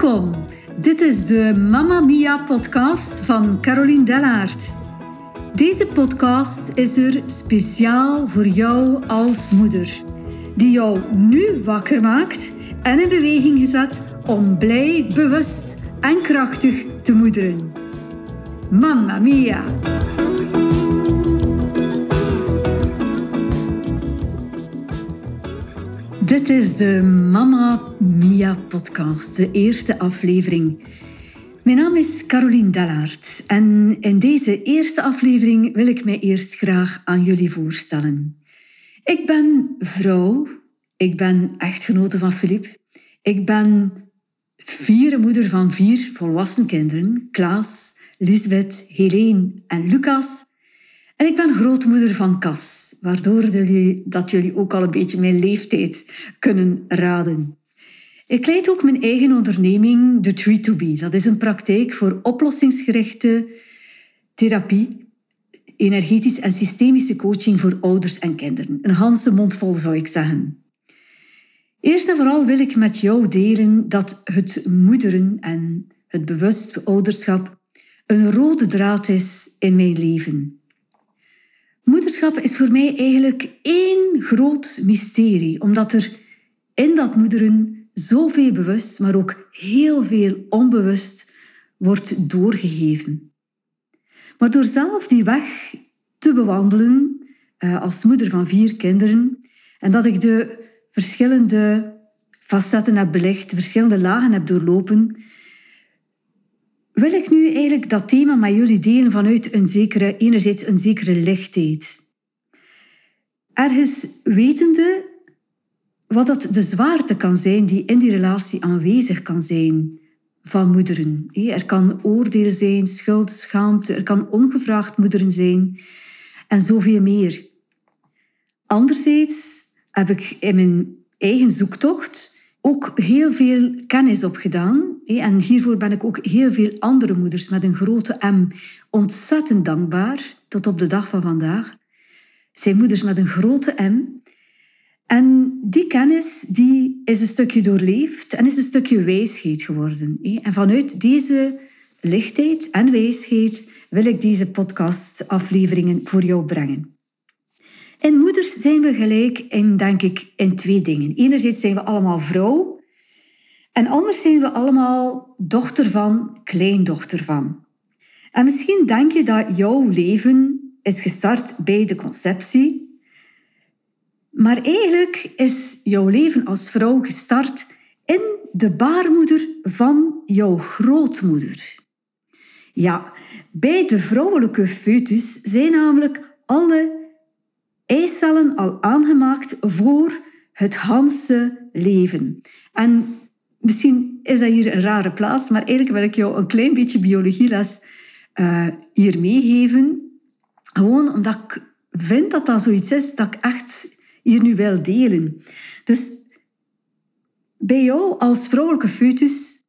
Welkom. Dit is de Mamma Mia podcast van Caroline Dellaert. Deze podcast is er speciaal voor jou als moeder, die jou nu wakker maakt en in beweging gezet om blij, bewust en krachtig te moederen. Mamma Mia! Dit is de Mama Mia podcast, de eerste aflevering. Mijn naam is Caroline Dellaert en in deze eerste aflevering wil ik mij eerst graag aan jullie voorstellen. Ik ben vrouw, ik ben echtgenote van Filip, ik ben vierde moeder van vier volwassen kinderen, Klaas, Lisbeth, Helene en Lucas. En ik ben grootmoeder van Cas, waardoor jullie, dat jullie ook al een beetje mijn leeftijd kunnen raden. Ik leid ook mijn eigen onderneming, The Tree to Be. Dat is een praktijk voor oplossingsgerichte therapie, energetisch en systemische coaching voor ouders en kinderen. Een handse mond vol zou ik zeggen. Eerst en vooral wil ik met jou delen dat het moederen en het bewust ouderschap een rode draad is in mijn leven. Moederschap is voor mij eigenlijk één groot mysterie, omdat er in dat moederen zoveel bewust, maar ook heel veel onbewust wordt doorgegeven. Maar door zelf die weg te bewandelen eh, als moeder van vier kinderen en dat ik de verschillende facetten heb belicht, verschillende lagen heb doorlopen, wil ik nu eigenlijk dat thema met jullie delen vanuit een zekere, enerzijds een zekere lichtheid. Ergens wetende wat dat de zwaarte kan zijn die in die relatie aanwezig kan zijn van moederen. Er kan oordeel zijn, schuld, schaamte, er kan ongevraagd moederen zijn en zoveel meer. Anderzijds heb ik in mijn eigen zoektocht ook heel veel kennis opgedaan. En hiervoor ben ik ook heel veel andere moeders met een grote M ontzettend dankbaar tot op de dag van vandaag. Zijn moeders met een grote M. En die kennis die is een stukje doorleefd en is een stukje wijsheid geworden. En vanuit deze lichtheid en wijsheid wil ik deze podcastafleveringen voor jou brengen. In moeders zijn we gelijk in, denk ik, in twee dingen. Enerzijds zijn we allemaal vrouw en anders zijn we allemaal dochter van, kleindochter van. En misschien denk je dat jouw leven is gestart bij de conceptie, maar eigenlijk is jouw leven als vrouw gestart in de baarmoeder van jouw grootmoeder. Ja, bij de vrouwelijke foetus zijn namelijk alle eicellen al aangemaakt voor het Hanse leven. En misschien is dat hier een rare plaats, maar eigenlijk wil ik jou een klein beetje biologieles uh, hier meegeven. Gewoon omdat ik vind dat dat zoiets is dat ik echt hier nu wil delen. Dus bij jou als vrouwelijke foetus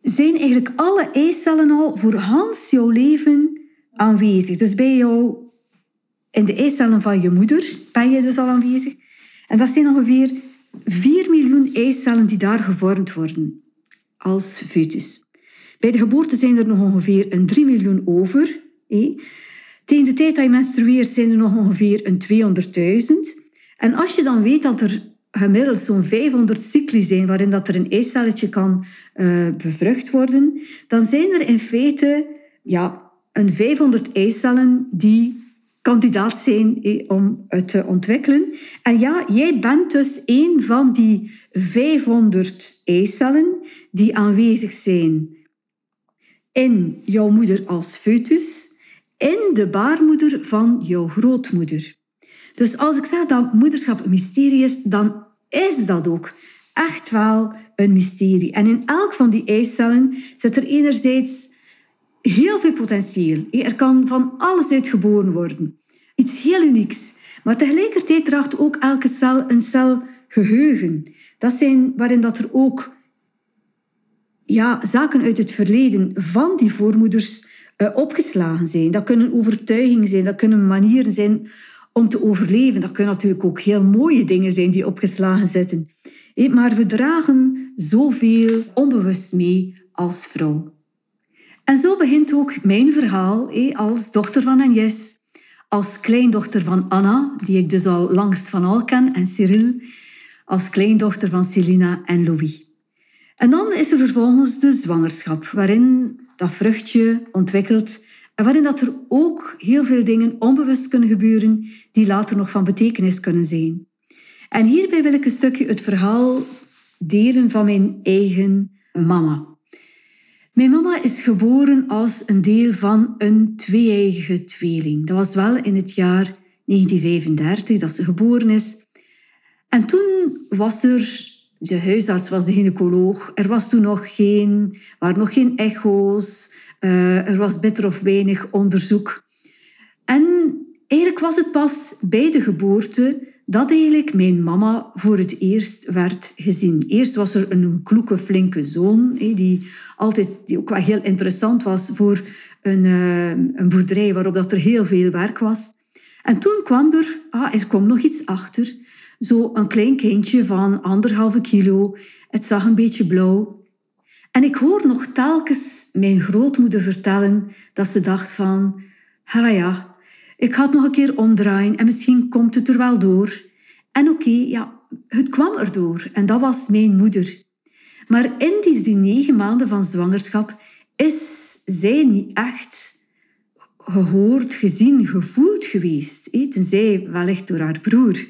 zijn eigenlijk alle eicellen al voor Hans jouw leven aanwezig. Dus bij jou in de eicellen van je moeder ben je dus al aanwezig. En dat zijn ongeveer 4 miljoen eicellen die daar gevormd worden als foetus. Bij de geboorte zijn er nog ongeveer een 3 miljoen over. Tegen de tijd dat je menstrueert zijn er nog ongeveer een 200.000. En als je dan weet dat er gemiddeld zo'n 500 cycli zijn waarin dat er een eicelletje kan uh, bevrucht worden, dan zijn er in feite ja, een 500 eicellen die kandidaat zijn om het te ontwikkelen. En ja, jij bent dus een van die 500 eicellen die aanwezig zijn in jouw moeder als foetus, in de baarmoeder van jouw grootmoeder. Dus als ik zeg dat moederschap een mysterie is, dan is dat ook echt wel een mysterie. En in elk van die eicellen zit er enerzijds heel veel potentieel. Er kan van alles uit geboren worden. Iets heel unieks. Maar tegelijkertijd draagt ook elke cel een cel geheugen. Dat zijn waarin dat er ook ja, zaken uit het verleden van die voormoeders uh, opgeslagen zijn. Dat kunnen overtuigingen zijn, dat kunnen manieren zijn om te overleven. Dat kunnen natuurlijk ook heel mooie dingen zijn die opgeslagen zitten. Maar we dragen zoveel onbewust mee als vrouw. En zo begint ook mijn verhaal als dochter van Agnes, als kleindochter van Anna, die ik dus al langst van al ken, en Cyril, als kleindochter van Celina en Louis. En dan is er vervolgens de zwangerschap, waarin dat vruchtje ontwikkelt en waarin dat er ook heel veel dingen onbewust kunnen gebeuren die later nog van betekenis kunnen zijn. En hierbij wil ik een stukje het verhaal delen van mijn eigen mama. Mijn mama is geboren als een deel van een twee-eigen tweeling. Dat was wel in het jaar 1935 dat ze geboren is. En toen was er, de huisarts was de gynaecoloog, er was toen nog geen, waren nog geen echo's, uh, er was bitter of weinig onderzoek. En eigenlijk was het pas bij de geboorte dat eigenlijk mijn mama voor het eerst werd gezien. Eerst was er een kloeke, flinke zoon, die, altijd, die ook wel heel interessant was voor een, uh, een boerderij waarop dat er heel veel werk was. En toen kwam er, ah, er kwam nog iets achter, zo een klein kindje van anderhalve kilo. Het zag een beetje blauw. En ik hoor nog telkens mijn grootmoeder vertellen dat ze dacht van, ja, ik ga het nog een keer omdraaien en misschien komt het er wel door. En oké, ja, het kwam erdoor en dat was mijn moeder. Maar in die, negen maanden van zwangerschap is zij niet echt gehoord, gezien, gevoeld geweest. Tenzij wellicht door haar broer.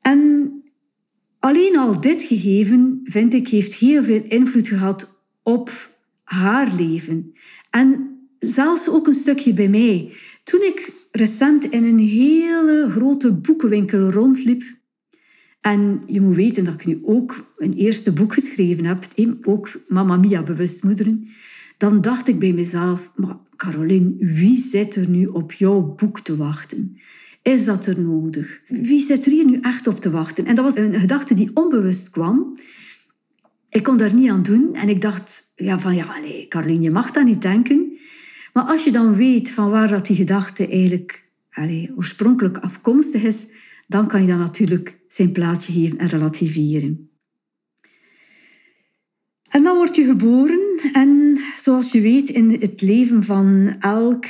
En alleen al dit gegeven, vind ik, heeft heel veel invloed gehad op haar leven. En zelfs ook een stukje bij mij. Toen ik recent in een hele grote boekenwinkel rondliep, en je moet weten dat ik nu ook een eerste boek geschreven heb, ook Mamma Mia Bewustmoederen, dan dacht ik bij mezelf, maar Caroline, wie zit er nu op jouw boek te wachten? Is dat er nodig? Wie zit er hier nu echt op te wachten? En dat was een gedachte die onbewust kwam. Ik kon daar niet aan doen en ik dacht ja, van ja, allez, Caroline, je mag dat niet denken. Maar als je dan weet van waar dat die gedachte eigenlijk allez, oorspronkelijk afkomstig is, dan kan je dat natuurlijk zijn plaatsje geven en relativeren. En dan word je geboren en zoals je weet in het leven van elk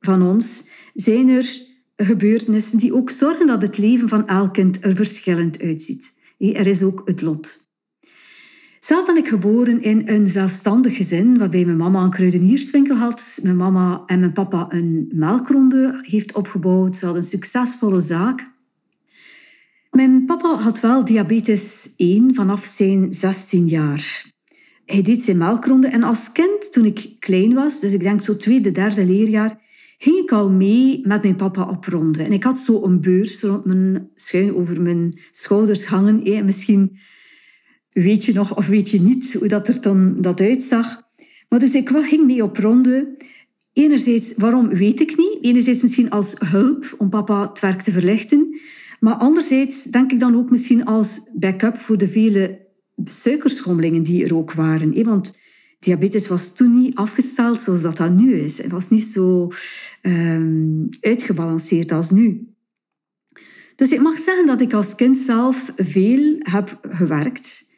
van ons zijn er gebeurtenissen die ook zorgen dat het leven van elk kind er verschillend uitziet. Er is ook het lot. Zelf ben ik geboren in een zelfstandig gezin waarbij mijn mama een kruidenierswinkel had, mijn mama en mijn papa een melkronde heeft opgebouwd. Ze hadden een succesvolle zaak. Mijn papa had wel diabetes 1 vanaf zijn 16 jaar. Hij deed zijn melkronde en als kind, toen ik klein was, dus ik denk zo tweede, derde leerjaar, ging ik al mee met mijn papa op ronde. En ik had zo een beurs rond mijn, schuin over mijn schouders hangen. Eh, misschien weet je nog of weet je niet hoe dat er dan dat uitzag. Maar dus ik ging mee op ronde. Enerzijds, waarom weet ik niet. Enerzijds misschien als hulp om papa het werk te verlichten. Maar anderzijds denk ik dan ook misschien als backup voor de vele suikerschommelingen die er ook waren. Want diabetes was toen niet afgesteld zoals dat, dat nu is. Het was niet zo um, uitgebalanceerd als nu. Dus ik mag zeggen dat ik als kind zelf veel heb gewerkt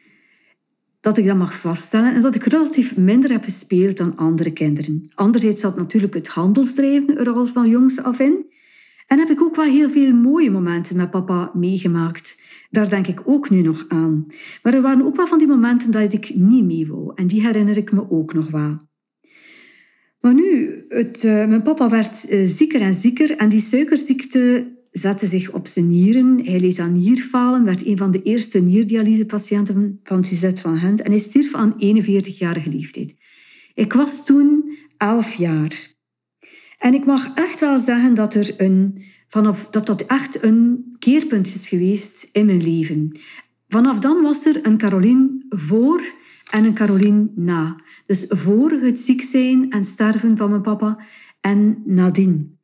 dat ik dat mag vaststellen en dat ik relatief minder heb gespeeld dan andere kinderen. Anderzijds zat natuurlijk het handelsdrijven er al van jongs af in. En heb ik ook wel heel veel mooie momenten met papa meegemaakt. Daar denk ik ook nu nog aan. Maar er waren ook wel van die momenten dat ik niet mee wou. En die herinner ik me ook nog wel. Maar nu, uh, mijn papa werd uh, zieker en zieker en die suikerziekte zette zich op zijn nieren. Hij leed aan nierfalen, werd een van de eerste nierdialysepatiënten van Suzette van Gent en hij stierf aan 41-jarige leeftijd. Ik was toen 11 jaar. En ik mag echt wel zeggen dat, er een, vanaf, dat dat echt een keerpunt is geweest in mijn leven. Vanaf dan was er een Caroline voor en een Caroline na. Dus voor het ziek zijn en sterven van mijn papa en nadien.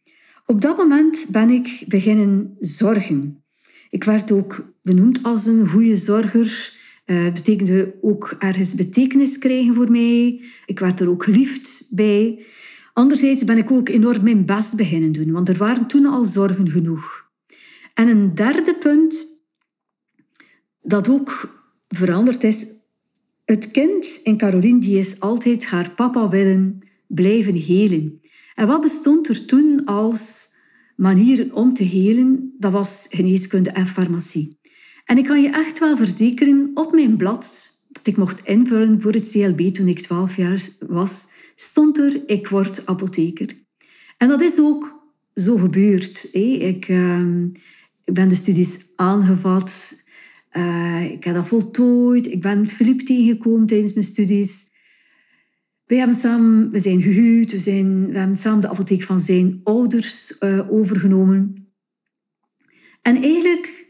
Op dat moment ben ik beginnen zorgen. Ik werd ook benoemd als een goede zorger. Uh, betekende ook ergens betekenis krijgen voor mij. Ik werd er ook geliefd bij. Anderzijds ben ik ook enorm mijn best beginnen doen, want er waren toen al zorgen genoeg. En een derde punt dat ook veranderd is. Het kind in Caroline die is altijd haar papa willen blijven helen. En wat bestond er toen als manieren om te helen? Dat was geneeskunde en farmacie. En ik kan je echt wel verzekeren, op mijn blad dat ik mocht invullen voor het CLB toen ik 12 jaar was, stond er, ik word apotheker. En dat is ook zo gebeurd. Ik, uh, ik ben de studies aangevat. Uh, ik heb dat voltooid. Ik ben Philippe tegengekomen tijdens mijn studies. We, hebben samen, we zijn gehuwd. We, zijn, we hebben samen de apotheek van zijn ouders uh, overgenomen. En eigenlijk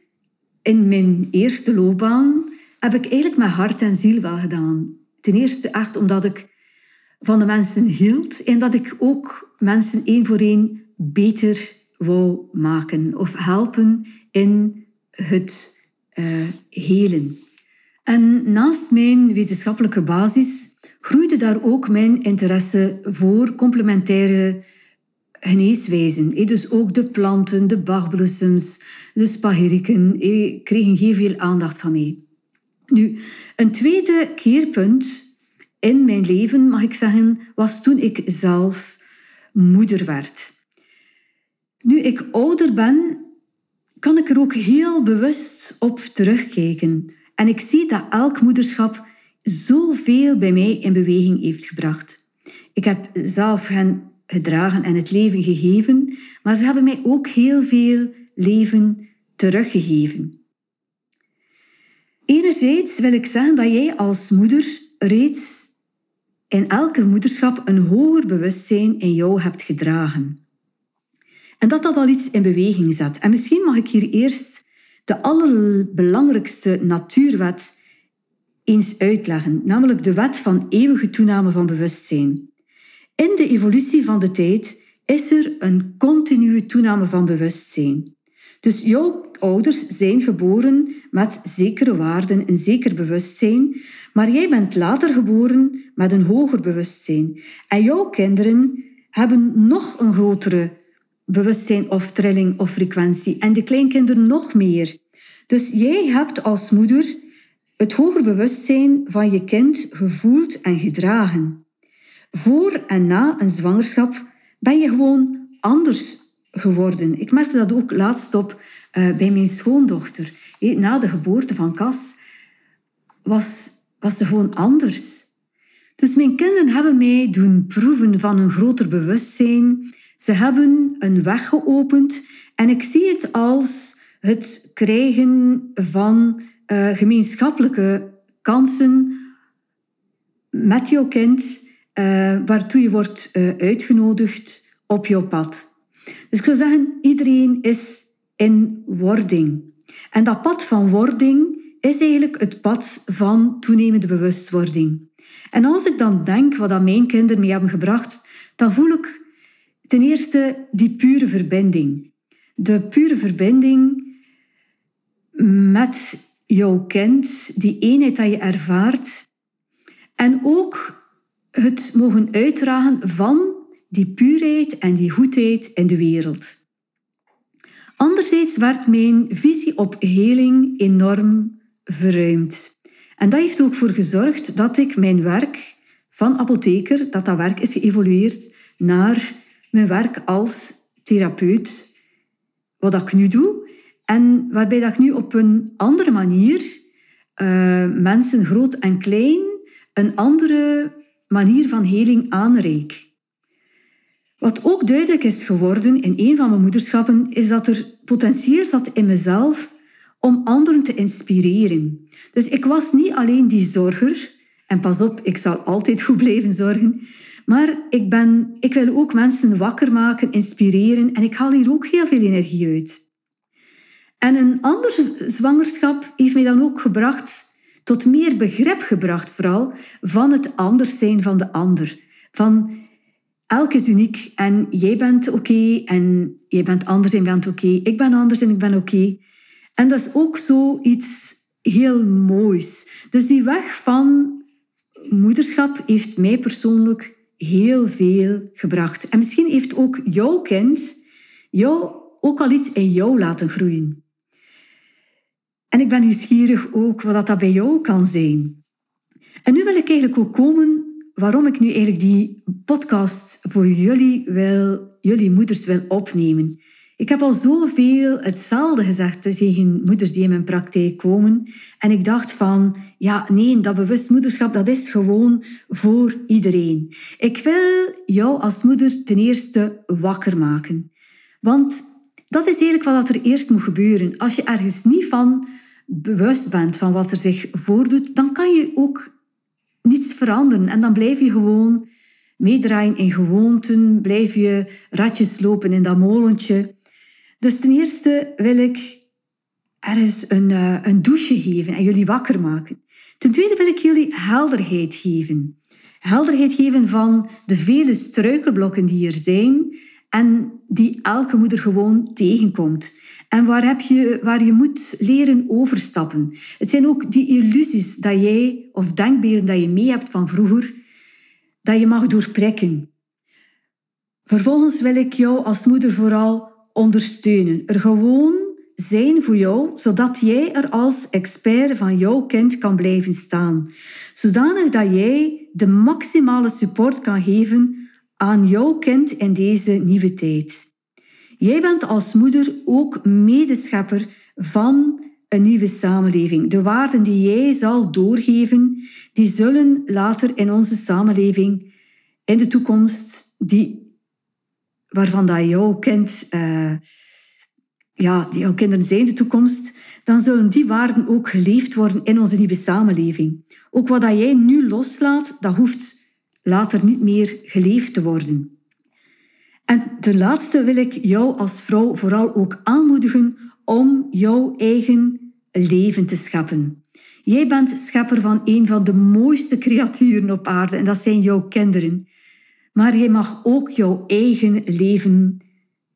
in mijn eerste loopbaan heb ik eigenlijk met hart en ziel wel gedaan. Ten eerste echt omdat ik van de mensen hield en dat ik ook mensen één voor één beter wou maken of helpen in het uh, helen. En naast mijn wetenschappelijke basis groeide daar ook mijn interesse voor complementaire geneeswijzen. Dus ook de planten, de bachbloesems, de spagiriken kregen heel veel aandacht van mij. Nu, een tweede keerpunt in mijn leven, mag ik zeggen, was toen ik zelf moeder werd. Nu ik ouder ben, kan ik er ook heel bewust op terugkijken. En ik zie dat elk moederschap zoveel bij mij in beweging heeft gebracht. Ik heb zelf hen gedragen en het leven gegeven, maar ze hebben mij ook heel veel leven teruggegeven. Enerzijds wil ik zeggen dat jij als moeder reeds in elke moederschap een hoger bewustzijn in jou hebt gedragen. En dat dat al iets in beweging zet. En misschien mag ik hier eerst de allerbelangrijkste natuurwet eens uitleggen, namelijk de wet van eeuwige toename van bewustzijn. In de evolutie van de tijd is er een continue toename van bewustzijn. Dus jouw ouders zijn geboren met zekere waarden, een zeker bewustzijn, maar jij bent later geboren met een hoger bewustzijn. En jouw kinderen hebben nog een grotere bewustzijn of trilling of frequentie en de kleinkinderen nog meer. Dus jij hebt als moeder het hoger bewustzijn van je kind gevoeld en gedragen. Voor en na een zwangerschap ben je gewoon anders geworden. Ik merkte dat ook laatst op uh, bij mijn schoondochter. Na de geboorte van Cas was, was ze gewoon anders. Dus mijn kinderen hebben mij doen proeven van een groter bewustzijn. Ze hebben een weg geopend en ik zie het als het krijgen van uh, gemeenschappelijke kansen met jouw kind, uh, waartoe je wordt uh, uitgenodigd op jouw pad. Dus ik zou zeggen, iedereen is in wording. En dat pad van wording is eigenlijk het pad van toenemende bewustwording. En als ik dan denk wat dat mijn kinderen mee hebben gebracht, dan voel ik ten eerste die pure verbinding. De pure verbinding met jouw kind, die eenheid dat je ervaart. En ook het mogen uitdragen van die puurheid en die goedheid in de wereld. Anderzijds werd mijn visie op heling enorm verruimd. En dat heeft ook voor gezorgd dat ik mijn werk van apotheker, dat dat werk is geëvolueerd naar mijn werk als therapeut, wat ik nu doe. En waarbij dat ik nu op een andere manier uh, mensen groot en klein een andere manier van heling aanreik. Wat ook duidelijk is geworden in een van mijn moederschappen, is dat er potentieel zat in mezelf om anderen te inspireren. Dus ik was niet alleen die zorger, en pas op, ik zal altijd goed blijven zorgen, maar ik, ben, ik wil ook mensen wakker maken, inspireren en ik haal hier ook heel veel energie uit. En een andere zwangerschap heeft mij dan ook gebracht, tot meer begrip gebracht vooral, van het anders zijn van de ander. Van elk is uniek en jij bent oké en jij bent anders en bent oké. Ik ben anders en ik ben oké. En dat is ook zoiets heel moois. Dus die weg van moederschap heeft mij persoonlijk heel veel gebracht. En misschien heeft ook jouw kind jou ook al iets in jou laten groeien. En ik ben nieuwsgierig ook wat dat bij jou kan zijn. En nu wil ik eigenlijk ook komen waarom ik nu eigenlijk die podcast voor jullie wil, jullie moeders wil opnemen. Ik heb al zoveel hetzelfde gezegd tegen moeders die in mijn praktijk komen. En ik dacht van, ja, nee, dat bewust moederschap, dat is gewoon voor iedereen. Ik wil jou als moeder ten eerste wakker maken. Want dat is eigenlijk wat er eerst moet gebeuren. Als je ergens niet van bewust bent van wat er zich voordoet, dan kan je ook niets veranderen. En dan blijf je gewoon meedraaien in gewoonten, blijf je ratjes lopen in dat molentje. Dus ten eerste wil ik ergens een, uh, een douche geven en jullie wakker maken. Ten tweede wil ik jullie helderheid geven. Helderheid geven van de vele struikelblokken die er zijn en die elke moeder gewoon tegenkomt. En waar, heb je, waar je moet leren overstappen. Het zijn ook die illusies dat jij, of denkbeelden dat je mee hebt van vroeger, dat je mag doorprikken. Vervolgens wil ik jou als moeder vooral ondersteunen. Er gewoon zijn voor jou, zodat jij er als expert van jouw kind kan blijven staan. Zodanig dat jij de maximale support kan geven aan jouw kind in deze nieuwe tijd. Jij bent als moeder ook medeschepper van een nieuwe samenleving. De waarden die jij zal doorgeven, die zullen later in onze samenleving in de toekomst die waarvan dat jouw kind, uh, ja, die jouw kinderen zijn de toekomst, dan zullen die waarden ook geleefd worden in onze nieuwe samenleving. Ook wat dat jij nu loslaat, dat hoeft later niet meer geleefd te worden. En ten laatste wil ik jou als vrouw vooral ook aanmoedigen om jouw eigen leven te scheppen. Jij bent schepper van een van de mooiste creaturen op aarde en dat zijn jouw kinderen maar je mag ook jouw eigen leven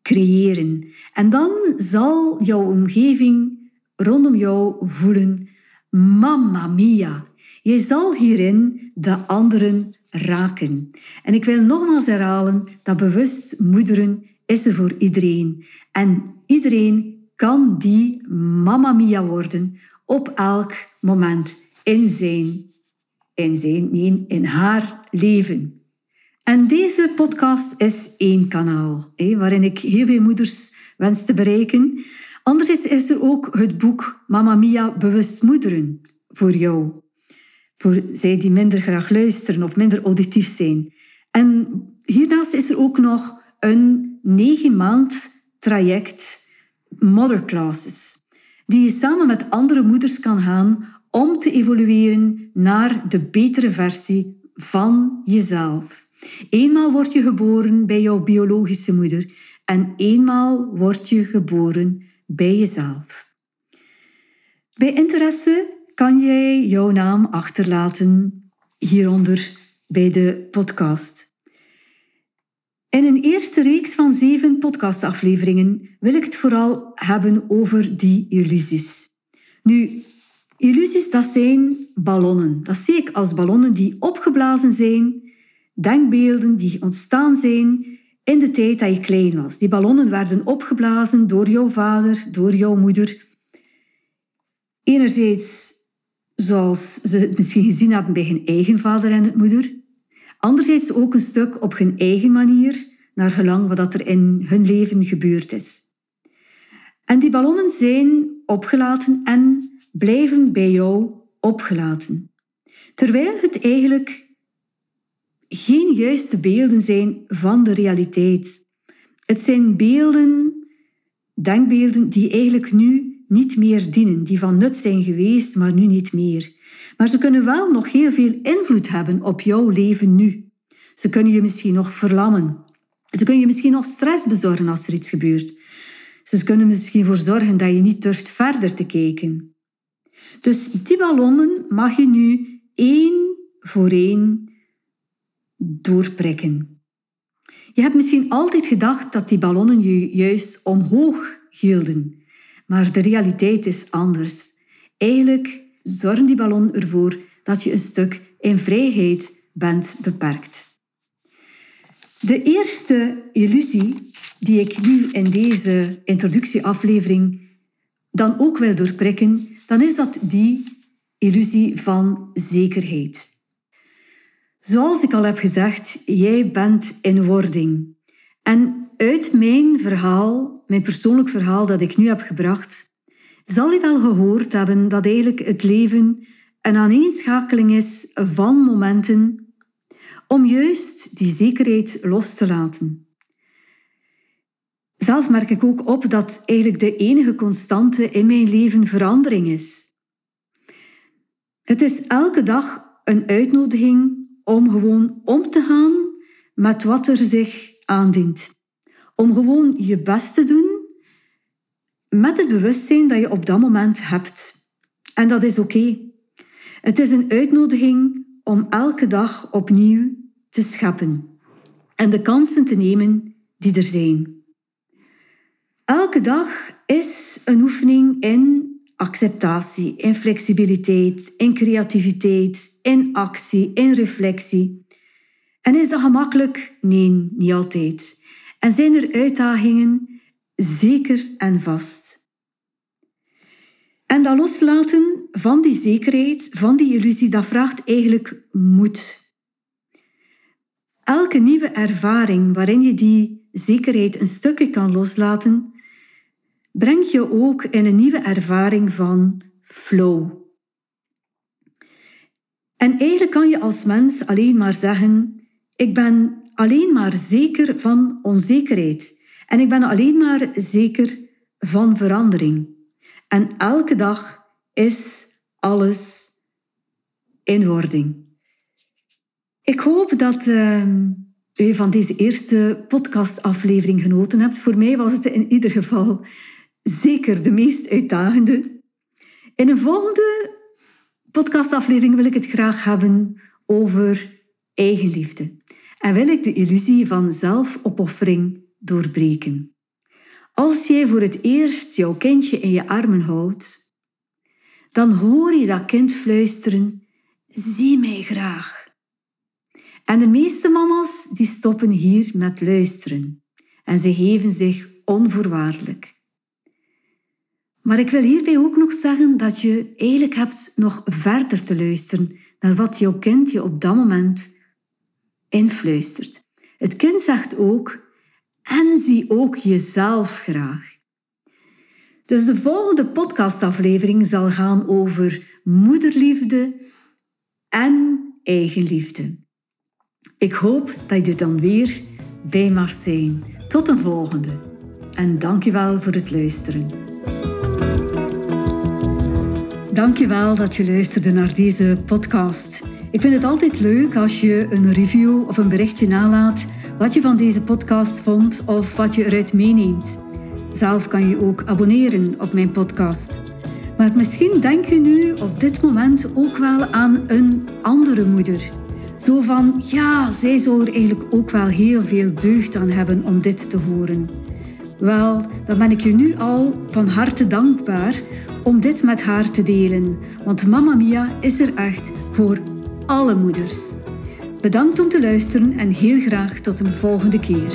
creëren. En dan zal jouw omgeving rondom jou voelen, mamma mia. Je zal hierin de anderen raken. En ik wil nogmaals herhalen dat bewust moederen is er voor iedereen. En iedereen kan die mamma mia worden op elk moment in zijn, in zijn, in haar leven. En deze podcast is één kanaal, waarin ik heel veel moeders wens te bereiken. Anderzijds is er ook het boek Mamma Mia Bewust Moederen voor jou. Voor zij die minder graag luisteren of minder auditief zijn. En hiernaast is er ook nog een negen maand traject Mother Classes. Die je samen met andere moeders kan gaan om te evolueren naar de betere versie van jezelf. Eenmaal word je geboren bij jouw biologische moeder en eenmaal word je geboren bij jezelf. Bij interesse kan jij jouw naam achterlaten hieronder bij de podcast. In een eerste reeks van zeven podcastafleveringen wil ik het vooral hebben over die illusies. Nu, illusies dat zijn ballonnen. Dat zie ik als ballonnen die opgeblazen zijn denkbeelden die ontstaan zijn in de tijd dat je klein was. Die ballonnen werden opgeblazen door jouw vader, door jouw moeder. Enerzijds zoals ze het misschien gezien hebben bij hun eigen vader en moeder. Anderzijds ook een stuk op hun eigen manier, naar gelang wat er in hun leven gebeurd is. En die ballonnen zijn opgelaten en blijven bij jou opgelaten. Terwijl het eigenlijk geen juiste beelden zijn van de realiteit. Het zijn beelden, denkbeelden die eigenlijk nu niet meer dienen, die van nut zijn geweest, maar nu niet meer. Maar ze kunnen wel nog heel veel invloed hebben op jouw leven nu. Ze kunnen je misschien nog verlammen. Ze kunnen je misschien nog stress bezorgen als er iets gebeurt. Ze kunnen misschien ervoor zorgen dat je niet durft verder te kijken. Dus die ballonnen mag je nu één voor één doorprikken. Je hebt misschien altijd gedacht dat die ballonnen je juist omhoog hielden, maar de realiteit is anders. Eigenlijk zorgen die ballonnen ervoor dat je een stuk in vrijheid bent beperkt. De eerste illusie die ik nu in deze introductieaflevering dan ook wil doorprikken, dan is dat die illusie van zekerheid. Zoals ik al heb gezegd, jij bent in wording. En uit mijn verhaal, mijn persoonlijk verhaal dat ik nu heb gebracht, zal je wel gehoord hebben dat eigenlijk het leven een aaneenschakeling is van momenten om juist die zekerheid los te laten. Zelf merk ik ook op dat eigenlijk de enige constante in mijn leven verandering is. Het is elke dag een uitnodiging om gewoon om te gaan met wat er zich aandient. Om gewoon je best te doen met het bewustzijn dat je op dat moment hebt. En dat is oké. Het is een uitnodiging om elke dag opnieuw te scheppen en de kansen te nemen die er zijn. Elke dag is een oefening in acceptatie, in flexibiliteit, in creativiteit, in actie, in reflectie. En is dat gemakkelijk? Nee, niet altijd. En zijn er uitdagingen? Zeker en vast. En dat loslaten van die zekerheid, van die illusie, dat vraagt eigenlijk moed. Elke nieuwe ervaring waarin je die zekerheid een stukje kan loslaten, breng je ook in een nieuwe ervaring van flow. En eigenlijk kan je als mens alleen maar zeggen: ik ben alleen maar zeker van onzekerheid en ik ben alleen maar zeker van verandering. En elke dag is alles in wording. Ik hoop dat uh, u van deze eerste podcastaflevering genoten hebt. Voor mij was het in ieder geval zeker de meest uitdagende. In een volgende podcastaflevering wil ik het graag hebben over eigenliefde. En wil ik de illusie van zelfopoffering doorbreken. Als jij voor het eerst jouw kindje in je armen houdt, dan hoor je dat kind fluisteren: Zie mij graag. En de meeste mama's die stoppen hier met luisteren en ze geven zich onvoorwaardelijk. Maar ik wil hierbij ook nog zeggen dat je eigenlijk hebt nog verder te luisteren naar wat jouw kind je op dat moment influistert. Het kind zegt ook, en zie ook jezelf graag. Dus de volgende podcastaflevering zal gaan over moederliefde en eigenliefde. Ik hoop dat je dan weer bij mag zijn. Tot een volgende. En dankjewel voor het luisteren. Dankjewel dat je luisterde naar deze podcast. Ik vind het altijd leuk als je een review of een berichtje nalaat wat je van deze podcast vond of wat je eruit meeneemt. Zelf kan je ook abonneren op mijn podcast. Maar misschien denk je nu op dit moment ook wel aan een andere moeder. Zo van, ja, zij zou er eigenlijk ook wel heel veel deugd aan hebben om dit te horen. Wel, dan ben ik je nu al van harte dankbaar om dit met haar te delen, want Mamma Mia is er echt voor alle moeders. Bedankt om te luisteren en heel graag tot een volgende keer.